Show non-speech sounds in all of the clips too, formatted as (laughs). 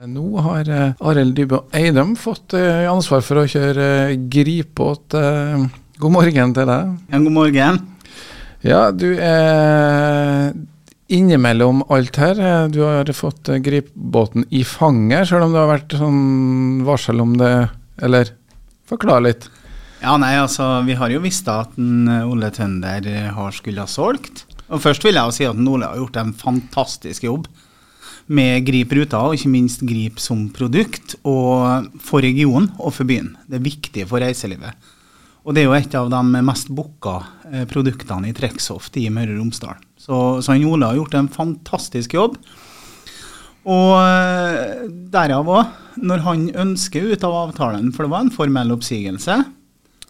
Nå har eh, Arild Dybø Eidem fått eh, ansvar for å kjøre eh, gripbåt. God morgen til deg. Ja, god morgen. Ja, du er innimellom alt her. Du har fått gripbåten i fanget, selv om det har vært sånn varsel om det. Eller forklar litt. Ja, nei, altså, Vi har jo visst at en Ole Tønder har skulle ha solgt. Og Først vil jeg jo si at Ole har gjort en fantastisk jobb med Grip ruta, og ikke minst Grip som produkt, og for regionen og for byen. Det er viktig for reiselivet. Og det er jo et av de mest booka eh, produktene i Treksoft i Møre og Romsdal. Så, så Ole har gjort en fantastisk jobb. Og eh, derav òg, når han ønsker ut av avtalen, for det var en formell oppsigelse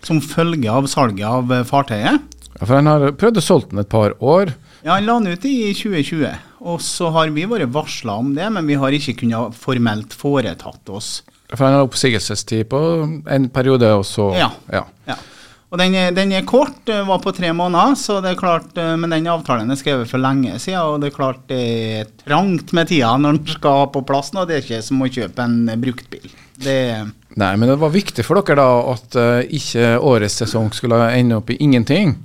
som følge av salget av eh, fartøyet. Ja, For han har prøvd å solge den et par år. Ja, han la den ut i 2020. Og så har vi vært varsla om det, men vi har ikke kunnet formelt foretatt oss. For han har oppsigelsestid på en periode, og så Ja. ja. ja. Og den er, den er, kort, var på tre måneder, så det er klart, eh, men den avtalen er skrevet for lenge siden. Og det er klart det er trangt med tida når den skal på plass nå. Det er ikke som å kjøpe en bruktbil. Det Nei, men det var viktig for dere da at uh, ikke årets sesong skulle ende opp i ingenting?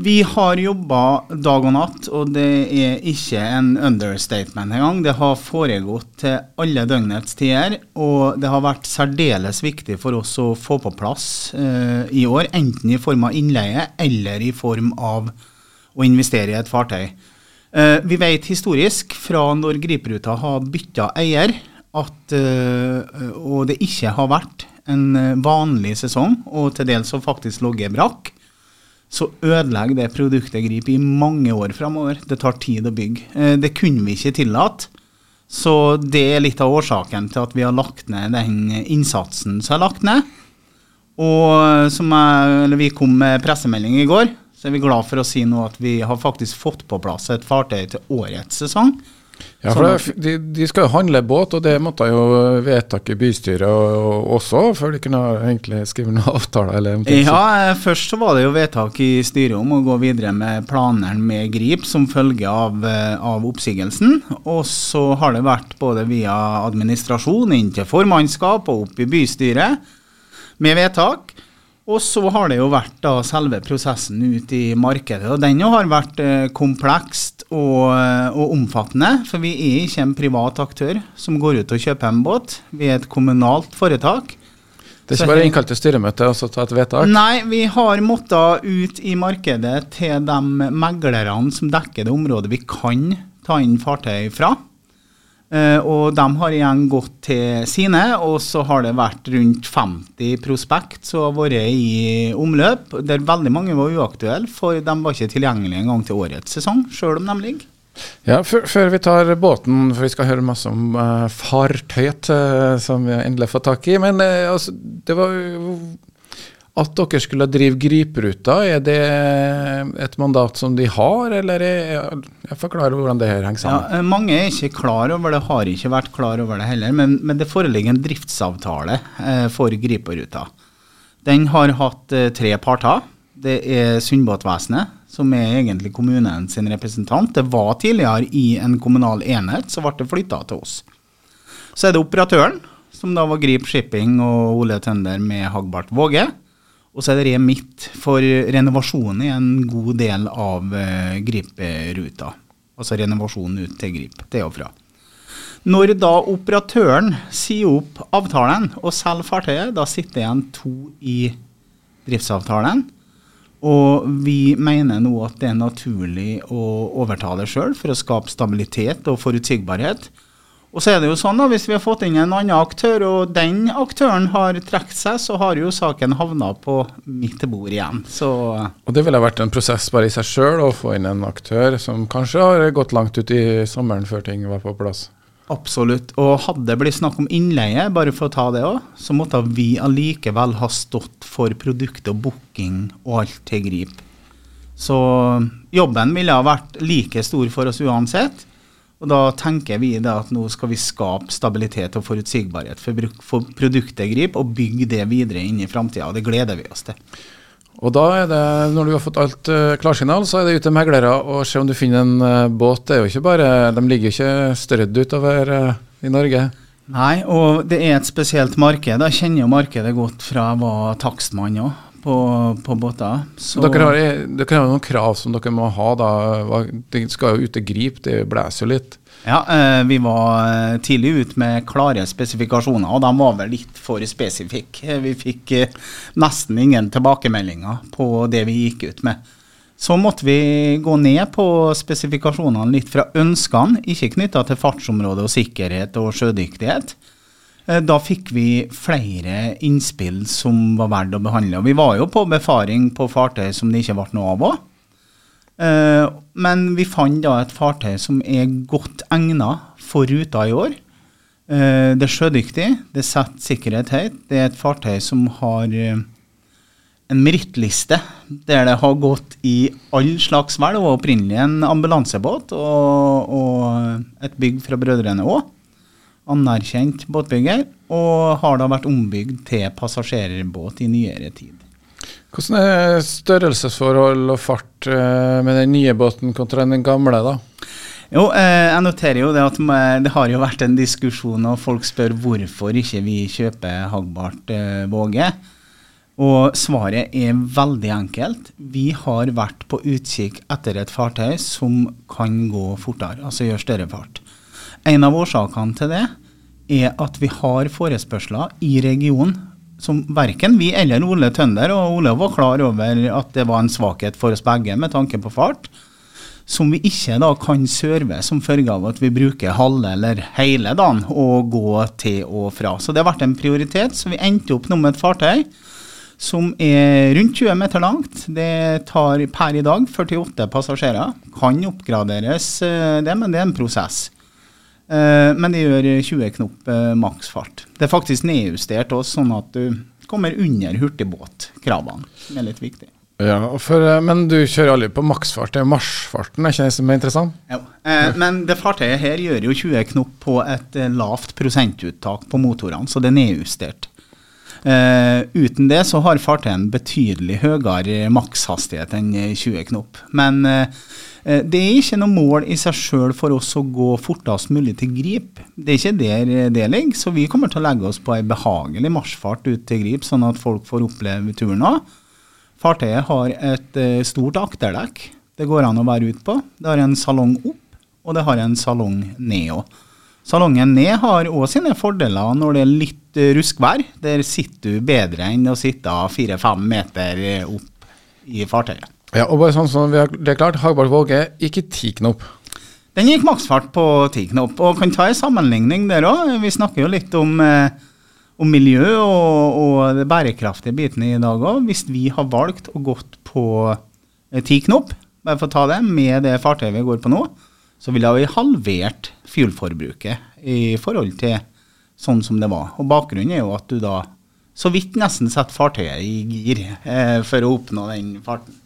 Vi har jobba dag og natt, og det er ikke en understatement engang. Det har foregått til alle døgnets tider, og det har vært særdeles viktig for oss å få på plass uh, i år, enten i form av innleie eller i form av å investere i et fartøy. Uh, vi vet historisk, fra når Griperuta har bytta eier, at, uh, og det ikke har vært en vanlig sesong, og til dels har faktisk ligget brakk, så ødelegger det produktet Grip i mange år framover. Det tar tid å bygge. Eh, det kunne vi ikke tillate. Så det er litt av årsaken til at vi har lagt ned den innsatsen som er lagt ned. Og som jeg, vi kom med pressemelding i går, så er vi glad for å si nå at vi har faktisk fått på plass et fartøy til årets sesong. Ja, for det, de, de, skal jo handle båt, og det måtte jo vedtak i bystyret også, før de kunne egentlig skrive noen (laughs) avtaler? Eller ja, eh, først så var det jo vedtak i styret om å gå videre med planene med Grip som følge av, eh, av oppsigelsen. Og så har det vært både via administrasjon inn til formannskap og opp i bystyret med vedtak. Og så har det jo vært da selve prosessen ut i markedet. Og den jo har vært eh, komplekst og, eh, og, omfattende. For vi er ikke en privat aktør som går ut og kjøper en båt. Vi er et kommunalt foretak. Det er ikke bare innkalt til styremøte og så ta et vedtak? Nei, vi har måttet ut i markedet til de meglerne som dekker det området vi kan ta inn fartøy fra. Uh, og de har igjen gått til sine, og så har det vært rundt 50 prospekt som har vært i omløp, der veldig mange var uaktuelle, for de var ikke tilgjengelige engang til årets sesong, sjøl om de ligger. Ja, Før vi tar båten, for vi skal høre masse om uh, fartøyet uh, som vi endelig har fått tak i. Men altså, det var at dere skulle drive Griperuta, er det et mandat som de har, eller er, jeg forklarer hvordan det her henger sammen? Ja, mange er ikke klar over det, har ikke vært klar over det heller. Men, men det foreligger en driftsavtale eh, for Griperuta. Den har hatt eh, tre parter. Det er Sundbåtvesenet, som er egentlig kommunen sin representant. Det var tidligere i en kommunal enhet, så ble det flytta til oss. Så er det operatøren, som da var Grip Shipping og Ole Tønder med Hagbart Våge. Og så er det Remit for renovasjon i en god del av uh, Grip-ruta. Altså renovasjonen ut til Grip, til og fra. Når da operatøren sier opp avtalen og selger fartøyet, da sitter igjen to i driftsavtalen. Og vi mener nå at det er naturlig å overta det sjøl for å skape stabilitet og forutsigbarhet. Og så er det jo sånn da, Hvis vi har fått inn en annen aktør, og den aktøren har trukket seg, så har jo saken havna på mitt bord igjen. Så og Det ville vært en prosess bare i seg sjøl å få inn en aktør som kanskje har gått langt ut i sommeren før ting var på plass? Absolutt. Og hadde det blitt snakk om innleie, bare for å ta det òg, så måtte vi allikevel ha stått for produktet og booking og alt til grip. Så jobben ville ha vært like stor for oss uansett. Og da tenker vi at nå skal vi skape stabilitet og forutsigbarhet for, for produktet Grip, og bygge det videre inn i framtida. Det gleder vi oss til. Og da er det, når du har fått alt uh, klarsignal, så er det ut til meglere å se om du finner en uh, båt. Det er jo ikke bare, De ligger jo ikke strødd utover uh, i Norge? Nei, og det er et spesielt marked. Jeg kjenner jo markedet godt fra jeg var takstmann òg, på, på båter. Så dere har, dere har noen krav som dere må ha, da. Det skal jo ut til grip, det blåser jo litt. Ja, eh, vi var eh, tidlig ute med klare spesifikasjoner, og de var vel litt for spesifikke. Vi fikk eh, nesten ingen tilbakemeldinger på det vi gikk ut med. Så måtte vi gå ned på spesifikasjonene litt fra ønskene, ikke knytta til fartsområde og sikkerhet og sjødyktighet. Eh, da fikk vi flere innspill som var verdt å behandle. Og vi var jo på befaring på fartøy som det ikke ble noe av òg. Eh, men vi fant da et fartøy som er godt egnet for ruta i år. Eh, det er sjødyktig, det setter sikkerhet høyt. Det er et fartøy som har en merittliste der det har gått i all slags vel. Det opprinnelig en ambulansebåt og, og et bygg fra Brødrene Aa. Anerkjent båtbygger. Og har da vært ombygd til passasjerbåt i nyere tid. Hvordan er størrelsesforhold og fart eh, med den nye båten kontra den gamle, da? Jo, eh, jeg noterer jo det at det har jo vært en diskusjon, og folk spør hvorfor ikke vi kjøper Hagbart eh, Våge. Og svaret er veldig enkelt. Vi har vært på utkikk etter et fartøy som kan gå fortere, altså gjøre større fart. En av årsakene til det er at vi har forespørsler i regionen som verken vi eller Ole Tønder, og Ole var klar over at det var en svakhet for oss begge med tanke på fart, som vi ikke da kan serve som følge av at vi bruker halve eller hele dagen å gå til og fra. Så det har vært en prioritet, så vi endte opp nå med et fartøy som er rundt 20 meter langt. Det tar per i dag 48 passasjerer. Kan oppgraderes, eh, det, men det er en prosess. Eh, men det gjør 20 knop eh, maksfart. Det er faktisk nedjustert også, sånn at du kommer under hurtigbåtkravene, som er litt viktig. Ja, for, Men du kjører aldri på maksfart, det er marsjfarten er ikke det som er interessant? Jo, eh, men det fartøyet her gjør jo 20 knop på et lavt prosentuttak på motorene, så det er nedjustert. Uh, uten det så har fartøyet en betydelig høyere makshastighet enn 20 knop. Men uh, det er ikke noe mål i seg sjøl for oss å gå fortest mulig til grip. Det er ikke der det ligger, så vi kommer til å legge oss på ei behagelig marsjfart ut til grip, sånn at folk får oppleve turen òg. Fartøyet har et stort akterdekk det går an å være ute på. Det har en salong opp, og det har en salong ned òg. Salongen ned har òg sine fordeler når det er litt eh, ruskvær. Der sitter du bedre enn å sitte fire-fem meter opp i fartøyet. Ja, og bare sånn som vi har det klart, Hagbart Våge gikk i ti knop. Den gikk maksfart på ti knop, og kan ta en sammenligning der òg. Vi snakker jo litt om, eh, om miljø og, og det bærekraftige biten i dag òg. Hvis vi har valgt å gått på eh, ti knop, bare for å ta det, med det fartøyet vi går på nå, så ville vi halvert fuelforbruket i forhold til sånn som det var. Og Bakgrunnen er jo at du da så vidt nesten setter fartøyet i gir eh, for å oppnå den farten.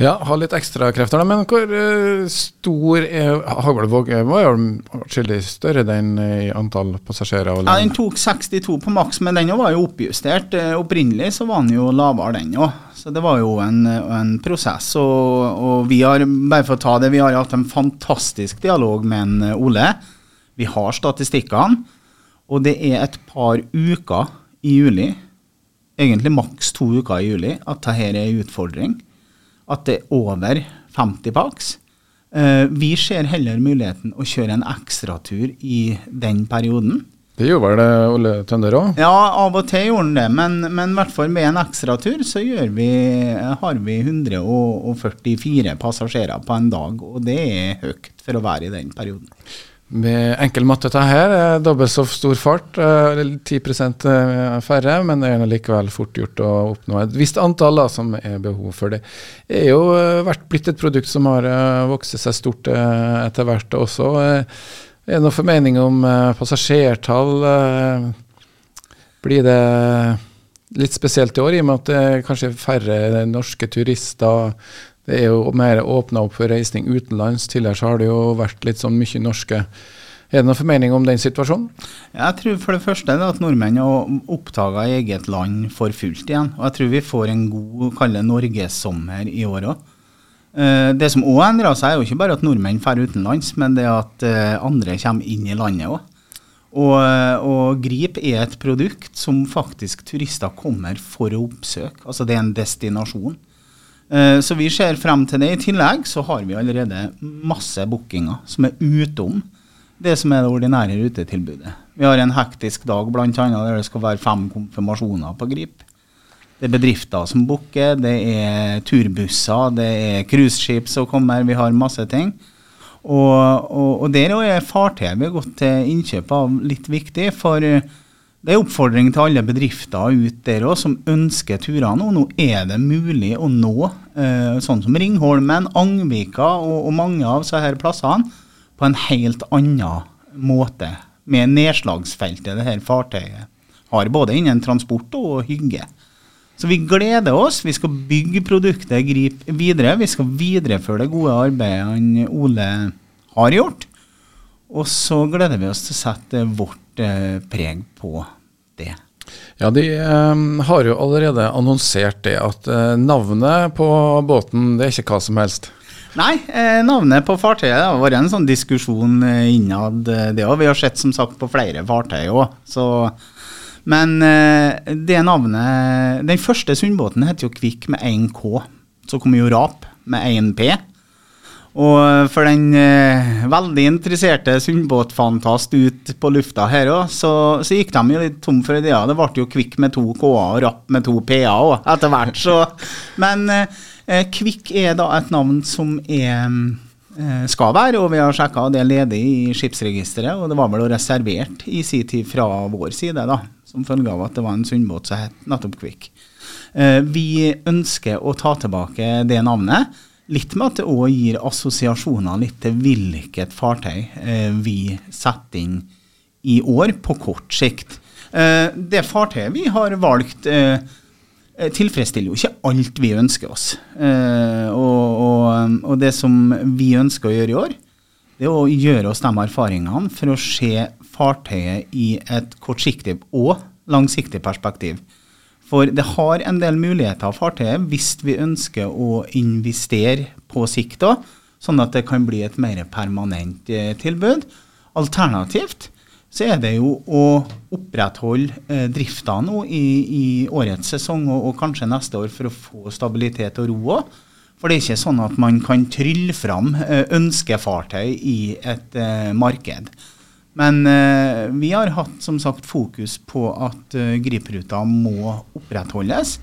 Ja, ha litt ekstra krefter, da. Men hvor uh, stor er Haglevåg? Var jo atskillig større den i antall passasjerer? Ja, Den tok 62 på maks, men den var jo oppjustert. Opprinnelig så var den jo lavere, den òg. Så det var jo en, en prosess. Og, og, vi har, bare for å ta det, vi har hatt en fantastisk dialog med en eh, Ole. Vi har statistikkene, og det er et par uker i juli, egentlig maks to uker i juli, at dette er en utfordring at det er over 50 pax. Uh, vi ser heller muligheten å kjøre en ekstratur i den perioden. Det gjorde vel det Ole Tønder òg? Ja, av og til gjorde han det. Men, men i hvert fall med en ekstratur så vi, har vi 144 passasjerer på en dag. Og det er høyt for å være i den perioden. Med enkel matte ta her, dobbelt så stor fart, 10 eh, færre, men det er likevel fort gjort å oppnå et visst antall da, som er behov for det. Det er jo eh, vært blitt et produkt som har eh, vokst seg stort etter hvert også. Er det noen formening om passasjertall? Blir det litt spesielt i år, i og med at det er kanskje færre norske turister det er jo mer åpna opp for reisning utenlands. Tidligere har det jo vært litt sånn mye norske. Er det noen formening om den situasjonen? Jeg tror for det første at nordmenn har oppdaga eget land for fullt igjen. Og jeg tror vi får en god kalle norgessommer i år òg. Eh, det som òg endrer seg, er jo ikke bare at nordmenn drar utenlands, men det at eh, andre kommer inn i landet òg. Og, og Grip er et produkt som faktisk turister kommer for å oppsøke. Altså det er en destinasjon. Eh, Så vi ser frem til det. I tillegg så har vi allerede masse bookinger som er utom det som er det ordinære rutetilbudet. Vi har en hektisk dag bl.a. der det skal være fem konfirmasjoner på Grip. Det er bedrifter som booker, det er turbusser, det er cruiseskip som kommer, vi har masse ting. Og, og, og der er fartøyet vi har gått til innkjøp av litt viktig, for det er oppfordring til alle bedrifter ut der òg som ønsker turer nå. Nå er det mulig å nå eh, sånn som Ringholmen, Angvika og, og mange av disse her plassene på en helt annen måte. Med nedslagsfeltet det her fartøyet har, både innen transport og hygge. Så vi gleder oss. Vi skal bygge produktet Grip videre. Vi skal videreføre det gode arbeidet Ole har gjort. Og så gleder vi oss til å sette vårt eh, preg på det. Ja, de eh, har jo allerede annonsert det, at eh, navnet på båten det er ikke hva som helst. Nei, navnet på fartøyet har vært en sånn diskusjon innad det òg. Vi har sett som sagt på flere fartøy òg. Men det navnet Den første Sundbåten heter jo Kvikk med 1 K. Så kom jo Rap med 1 P. Og for den eh, veldig interesserte Sundbåtfantast ut på lufta her òg, så, så gikk de jo litt tom for ideer. Det ble jo Kvikk med to K-er og Rapp med to P-er òg, etter hvert. Så. Men eh, Kvikk er da et navn som er eh, skal være, og vi har sjekka det er ledig i skipsregisteret. Og det var vel reservert i sin tid fra vår side, da, som følge av at det var en Sundbåt som het nettopp Kvikk. Eh, vi ønsker å ta tilbake det navnet. Litt med at det òg gir assosiasjoner litt til hvilket fartøy eh, vi setter inn i år på kort sikt. Eh, det fartøyet vi har valgt, eh, tilfredsstiller jo ikke alt vi ønsker oss. Eh, og, og, og det som vi ønsker å gjøre i år, det er å gjøre oss de erfaringene for å se fartøyet i et kortsiktig og langsiktig perspektiv. For det har en del muligheter av fartøyet hvis vi ønsker å investere på sikt, da, sånn at det kan bli et mer permanent eh, tilbud. Alternativt så er det jo å opprettholde eh, drifta nå i, i årets sesong og, og, kanskje neste år for å få stabilitet og ro òg. For det er ikke sånn at man kan trylle fram eh, ønskefartøy i et eh, marked. Men eh, vi har hatt som sagt fokus på at eh, griperuta må opprettholdes.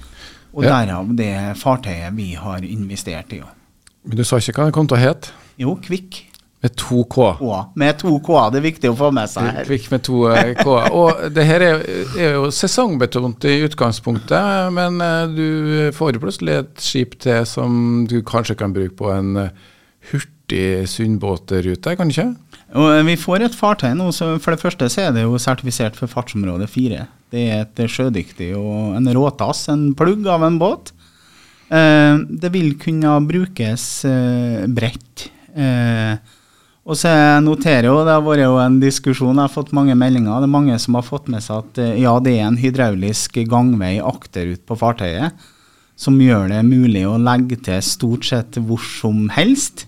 Og Ja. derav det fartøyet vi har investert i. Men du sa ikke hva den kom til å hete? Jo, Kvikk. Med to K. K. Med to K-er, det er viktig å få med seg her. Kvikk med to eh, K. Og det her er, er jo sesongbetont i utgangspunktet, men eh, du får plutselig et skip til som du kanskje kan bruke på en eh, hurtig Sundbåtrute, kan du ikke? Og eh, vi får et fartøy nå, så for det første så er det jo sertifisert for fartsområde 4. Det er et sjødyktig og en råtass, en plugg av en båt. Eh, det vil kunne brukes eh, bredt. Eh, og så jeg noterer jo, det har vært jo en diskusjon, jeg har fått mange meldinger. Det er mange som har fått med seg at eh, ja, det er en hydraulisk gangvei akterut på fartøyet som gjør det mulig å legge til stort sett hvor som helst.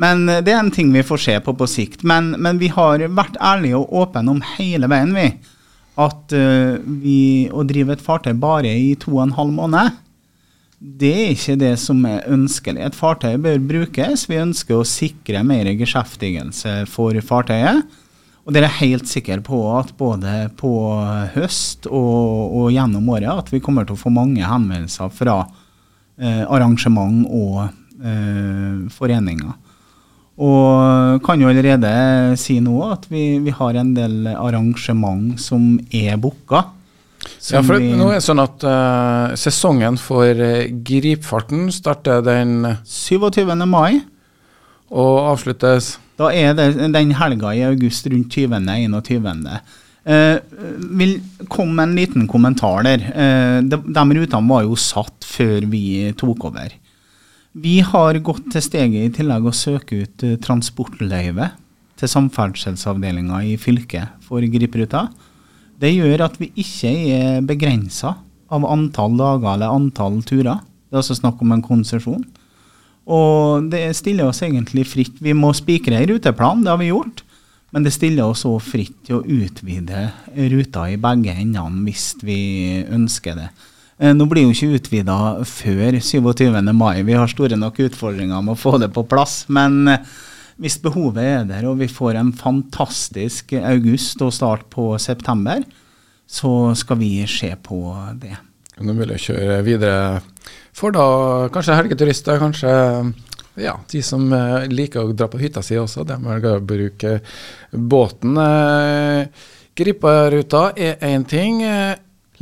Men eh, det er en ting vi får se på på sikt. Men, men vi har vært ærlige og åpne om hele veien, vi. At uh, vi, å drive et fartøy bare i to og en halv måned, det er ikke det som er ønskelig. Et fartøy bør brukes. Vi ønsker å sikre mer geskjeftigelse for fartøyet. Og dere er helt sikre på at både på høst og, og gjennom året at vi kommer til å få mange henvendelser fra eh, arrangement og eh, foreninger. Og kan jo allerede si nå at vi, vi har en del arrangement som er booka. Ja, for vi, nå er det sånn at uh, sesongen for eh, gripfarten starter den 27. mai. og avsluttes Da er det den helga i august rundt 20. 21. Eh, vil komme med en liten kommentar der. Eh, de, de rutene var jo satt før vi tok over. Vi har gått til steget i tillegg å søke ut eh, transportløyve til samferdselsavdelinga i fylket for Griperuta. Det gjør at vi ikke er begrensa av antall dager eller antall turer. Det er altså snakk om en konsesjon. Og det stiller oss egentlig fritt. Vi må spikre en ruteplan, det har vi gjort. Men det stiller oss òg fritt til å utvide ruta i begge endene hvis vi ønsker det. Eh, Nå blir jo ikke utvida før 27. mai. Vi har store nok utfordringer med å få det på plass. Men eh, hvis behovet er der, og vi får en fantastisk august og start på september, så skal vi se på det. Nå vil jeg kjøre videre for da kanskje helgeturister, kanskje ja, de som eh, liker å dra på hytta si også, de velger å bruke båten. Griparuta er én ting.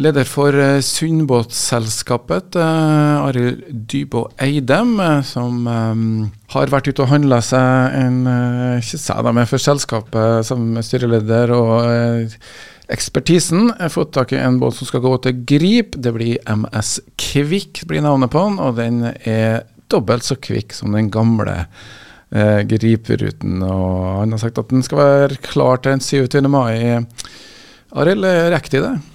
Leder for eh, Sundbåtselskapet, eh, Arild Dybå Eidem, eh, som har vært ute og handla seg en Ikke seg, da, men for selskapet som styreleder og ekspertisen. har fått tak i en båt som skal gå til Grip. Det blir MS Kvikk, blir navnet på den. Og den er dobbelt så kvikk som den gamle Griperuten. Og han har sagt at den skal være klar til den 27. mai. Arild, rekker de det?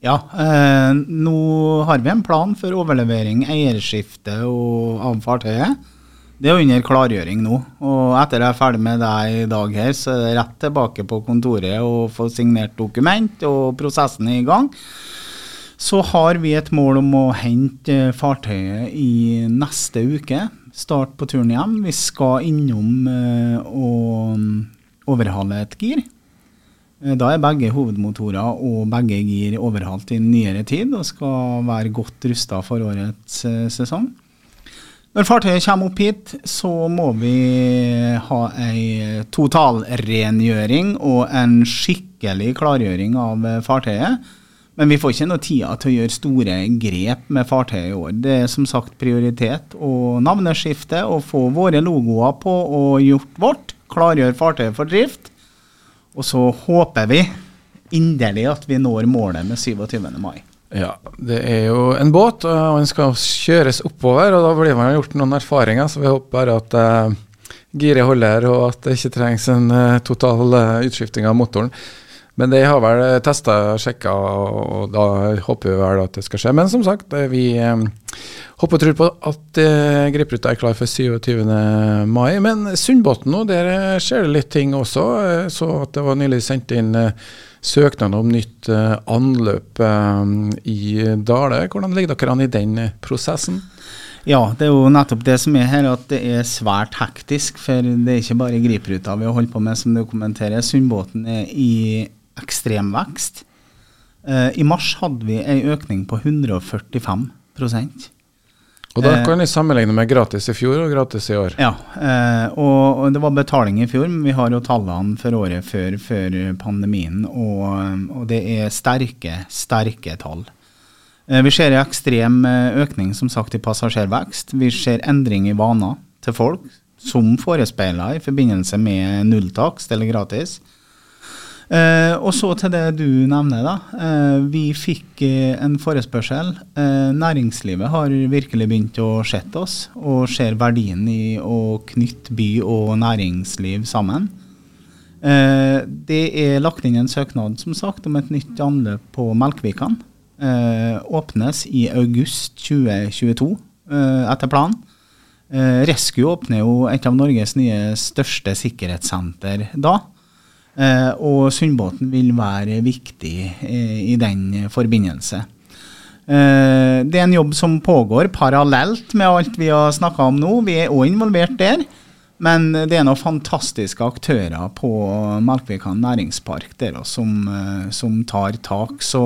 Ja, eh, nå har vi en plan for overlevering, eierskifte og, av fartøyet. Det er under klargjøring nå. Og etter jeg er ferdig med deg i dag her, så er det rett tilbake på kontoret og få signert dokument, og prosessen er i gang. Så har vi et mål om å hente fartøyet i neste uke. Start på turen hjem. Vi skal innom eh, og overhale et gir. Eh, Da er begge hovedmotorer og begge gir overhalt i nyere tid og skal være godt rusta for årets eh, sesong. Når fartøyet kommer opp hit, så må vi ha ei totalrengjøring og en skikkelig klargjøring av eh, fartøyet. Men vi får ikke noe tida til å gjøre store grep med fartøyet i år. Det er som sagt prioritet og navneskifte og få våre logoer på og gjort vårt. Klargjøre fartøyet for drift. Og så håper vi inderlig at vi når målet med 27. mai. Ja, det er jo en båt, og den skal kjøres oppover, og da blir man gjort noen erfaringer, så vi håper at uh, giret holder, og at det ikke trengs en uh, total uh, utskifting av motoren. Men det har vel testa og sjekka, og da håper vi vel at det skal skje. Men som sagt, eh, vi eh, håper og tror på at Gripruta er klar for 27. mai. Men Sundbåten nå, der eh, skjer det litt ting også. Så at det var nylig sendt inn eh, søknad om nytt eh, anløp eh, i Dale. Hvordan ligger dere an i den eh, prosessen? Ja, det er jo nettopp det som er her, at det er svært hektisk. For det er ikke bare Gripruta vi har holdt på med, som du kommenterer. Sundbåten er i ekstrem vekst. Eh, I mars hadde vi en økning på 145 Og da Eh. kan vi sammenligne med gratis i fjor og gratis i år. Ja, eh, og, det var betaling i fjor, men vi har jo tallene for året før, før pandemien, og, og det er sterke, sterke tall. Vi ser en ekstrem økning som sagt i passasjervekst. Vi ser endring i vaner til folk, som forespeiler i forbindelse med nulltakst eller gratis. Eh, og så til det du nevner, da. Eh, vi fikk eh, en forespørsel. Eh, næringslivet har virkelig begynt å se oss, og ser verdien i å knytte by og næringsliv sammen. Eh, det er lagt inn en søknad som sagt, om et nytt anløp på Melkvikan. Eh, åpnes i august 2022, eh, etter planen. Rescue åpner jo et av Norges nye største sikkerhetssenter da. Eh, og Sundbåten vil være viktig eh, i den forbindelse. Eh, det er en jobb som pågår parallelt med alt vi har snakka om nå. Vi er òg involvert der. Men det er noen fantastiske aktører på Melkvikan næringspark der også, som, som tar tak. Så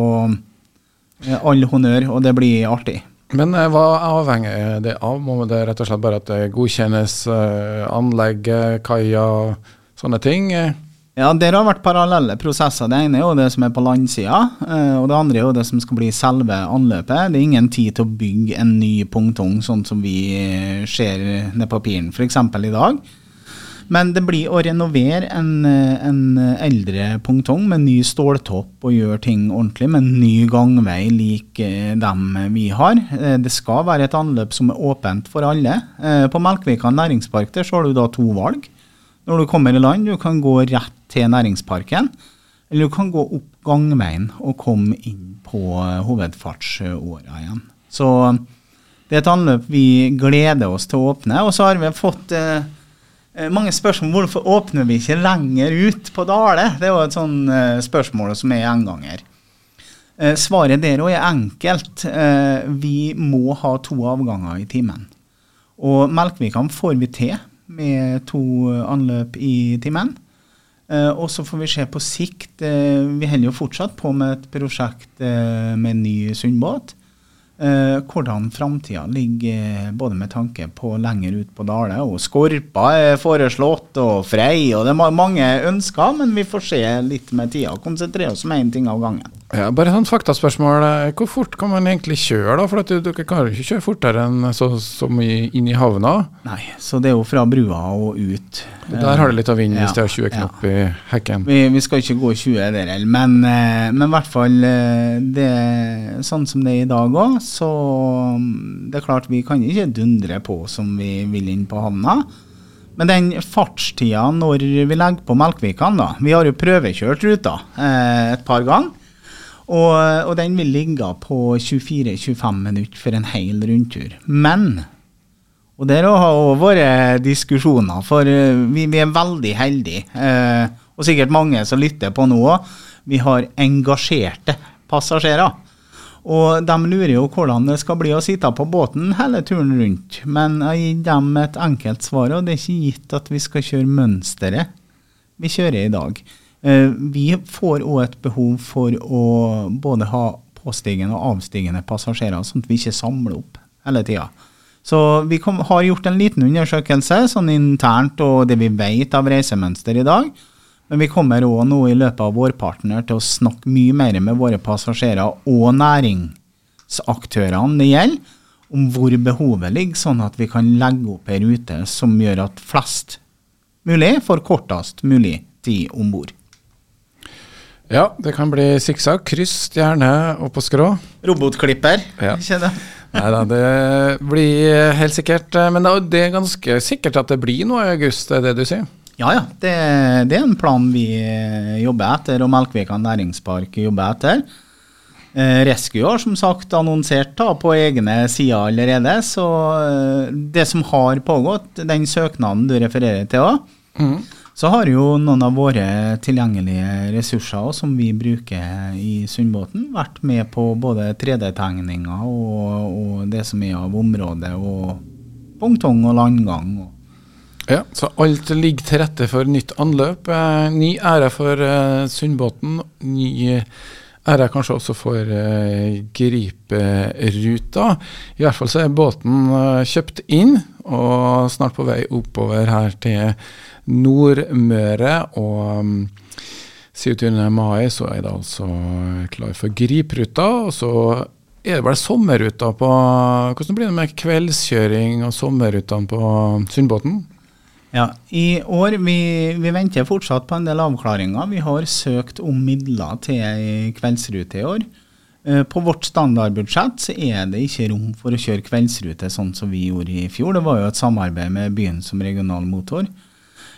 all honnør, og det blir artig. Men hva avhenger det av? Må det rett og slett bare at det godkjennes anlegg, kaier, sånne ting? Ja, Der har vært parallelle prosesser. Det ene er jo det som er på landsida, eh, og det andre er jo det som skal bli selve anløpet. Det er ingen tid til å bygge en ny pungtong, sånn som vi eh, ser ned på piren f.eks. i dag. Men det blir å renovere en, eh, en eldre pungtong med ny ståltopp og gjøre ting ordentlig, med en ny gangvei lik dem vi har. Det skal være et anløp som er åpent for alle. På Melkvikan næringspark der så har du da to valg. Når du kommer i land, du kan gå rett til næringsparken, eller du kan gå opp gangveien og komme inn på eh, hovedfartsåra igjen. Så det er et anløp vi gleder oss til å åpne. Og så har vi fått eh, Eh, mange spørsmål hvorfor åpner vi ikke lenger ut på Dale. Det er jo et sånn eh, spørsmål som er gjenganger. Eh, svaret der òg er enkelt. Eh, vi må ha to avganger i timen. Og Melkvikan får vi til med to anløp i timen. Eh, og så får vi se på sikt. Eh, vi holder jo fortsatt på med et prosjekt med en ny Sundbåt. Eh, hvordan framtida ligger, både med tanke på lenger ut på Dale. og Skorpa er foreslått, og Frei, og det er mange ønsker, men vi får se litt med tida. Konsentrere oss om én ting av gangen. Ja, bare sånn faktaspørsmål. Hvor fort kan man egentlig kjøre? da? For at Dere kan jo ikke kjøre fortere enn så, så mye inn i havna? Nei, så det er jo fra brua og ut. Der har det litt av vind hvis det er 20 knop ja. i hekken. Vi, vi, skal ikke gå 20 der, men, eh, men i hvert fall eh, det, sånn som det er i dag òg, så mm, det er klart vi kan ikke dundre på som vi vil inn på havna. Men den fartstida når vi legger på Melkvikan, da Vi har jo prøvekjørt ruta eh, et par ganger. Og, og, den vil ligge på 24-25 minutter for en hel rundtur. Men Og der har òg vært diskusjoner, for eh, vi, vi er veldig heldige. Eh, og sikkert mange som lytter på nå òg. Vi har engasjerte passasjerer. Og de lurer jo hvordan det skal bli å sitte på båten hele turen rundt. Men jeg gir dem et enkelt svar, og det er ikke gitt at vi skal kjøre mønsteret vi kjører i dag. Eh, vi får òg et behov for å både ha påstigende og avstigende passasjerer, sånn at vi ikke samler opp hele tida. Så vi kom, har gjort en liten undersøkelse sånn internt og det vi vet av reisemønster i dag. Men vi kommer òg nå i løpet av vårpartner til å snakke mye mer med våre passasjerer og næringsaktørene det gjelder, om hvor behovet ligger, sånn at vi kan legge opp ei rute som gjør at flest mulig får kortest mulig tid om bord. Ja, det kan bli sikksakk, kryss, stjerne og på skrå. Robotklipper, ja. ikke det? Nei da, det blir helt sikkert. Men det er ganske sikkert at det blir noe i august, det er det du sier? Ja, ja. Det, det, er en plan vi eh, jobber etter, og Melkvika næringspark jobber etter. Eh, Rescue har som sagt annonsert da, på egne sider allerede. Så eh, det som har pågått, den søknaden du refererer til òg, mm. så har jo noen av våre tilgjengelige ressurser som vi bruker i Sundbåten, vært med på både 3D-tegninger og, og, det som er av området, og pongtong og landgang. og ja, så alt ligger til rette for nytt anløp. Eh, ny ære for eh, Sundbåten. Ny ære kanskje også for eh, Griperuta. I hvert fall så er båten eh, kjøpt inn, og snart på vei oppover her til Nordmøre. Og um, 27. mai så er det altså klar for Griperuta. Og så er det vel sommerruta på Hvordan blir det med kveldskjøring og sommerrutene på Sundbåten? Ja, I år vi, vi, venter fortsatt på en del avklaringer. Vi har søkt om midler til ei kveldsrute i år. Eh, på vårt standardbudsjett så er det ikke rom for å kjøre kveldsrute sånn som vi gjorde i fjor. Det var jo et samarbeid med byen som regional motor.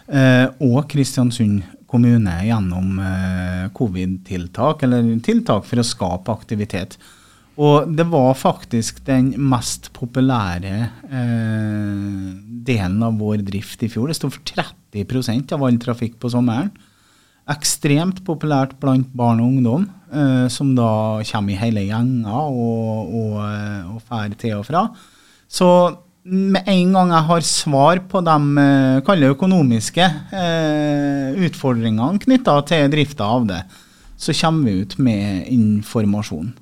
Eh, og Kristiansund kommune gjennom eh, covid-tiltak, eller tiltak for å skape aktivitet. Og det var faktisk den mest populære eh, delen av vår drift i fjor. Det sto for 30% av all trafikk på sommeren. Ekstremt populært blant barn og ungdom, eh, som da kommer i hele gjenger og, og, eh, og fær til og fra. Så med en gang jeg har svar på de eh, økonomiske eh, utfordringene knytta til drifta av det, så kommer vi ut med informasjon.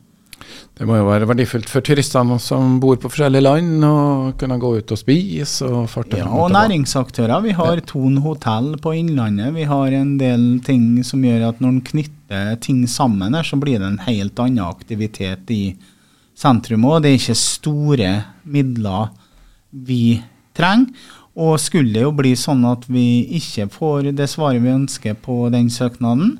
Det må jo være verdifullt for turistene som bor på forskjellige land, å kunne gå ut og spise og farte. Ja, og næringsaktører. Vi har Thon hotell på Innlandet. Vi har en del ting som gjør at når en knytter ting sammen her, så blir det en helt annen aktivitet i sentrum òg. Det er ikke store midler vi trenger. Og skulle det jo bli sånn at vi ikke får det svaret vi ønsker på den søknaden,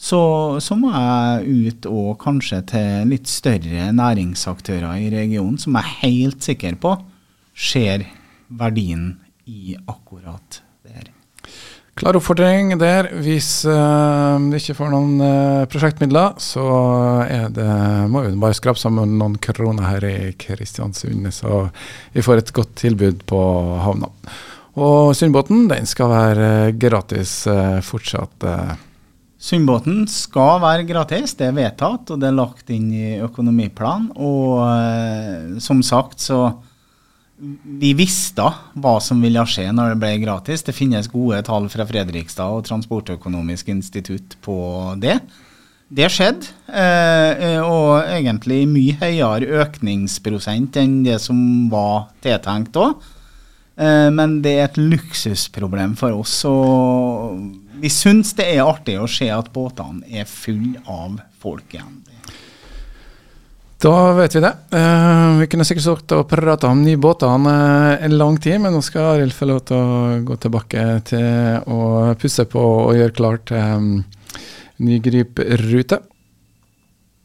så, så, må jeg ut og kanskje til litt større næringsaktører i regionen, som jeg er helt sikker på ser verdien i akkurat det her. Klar oppfordring der. Hvis uh, du ikke får noen uh, prosjektmidler, så er det, må vi bare skrape sammen noen kroner her i Kristiansund, så vi får et godt tilbud på havna. Og Sundbåten den skal være gratis fortsatt. Sundbåten skal være gratis, det er vedtatt og det er lagt inn i økonomiplanen. Og som sagt så vi visste hva som ville skje når det ble gratis. Det finnes gode tall fra Fredrikstad og Transportøkonomisk institutt på det. Det skjedde, eh, og egentlig mye høyere økningsprosent enn det som var tiltenkt òg. Eh, men det er et luksusproblem for oss. Og vi syns det er artig å se at båtene er fulle av folk igjen. Da vet vi det. Uh, vi kunne sikkert stått og prata om nye båter uh, en lang tid, men nå skal Arild få lov til å gå tilbake til å pusse på og gjøre klart um, ny Gryp-rute.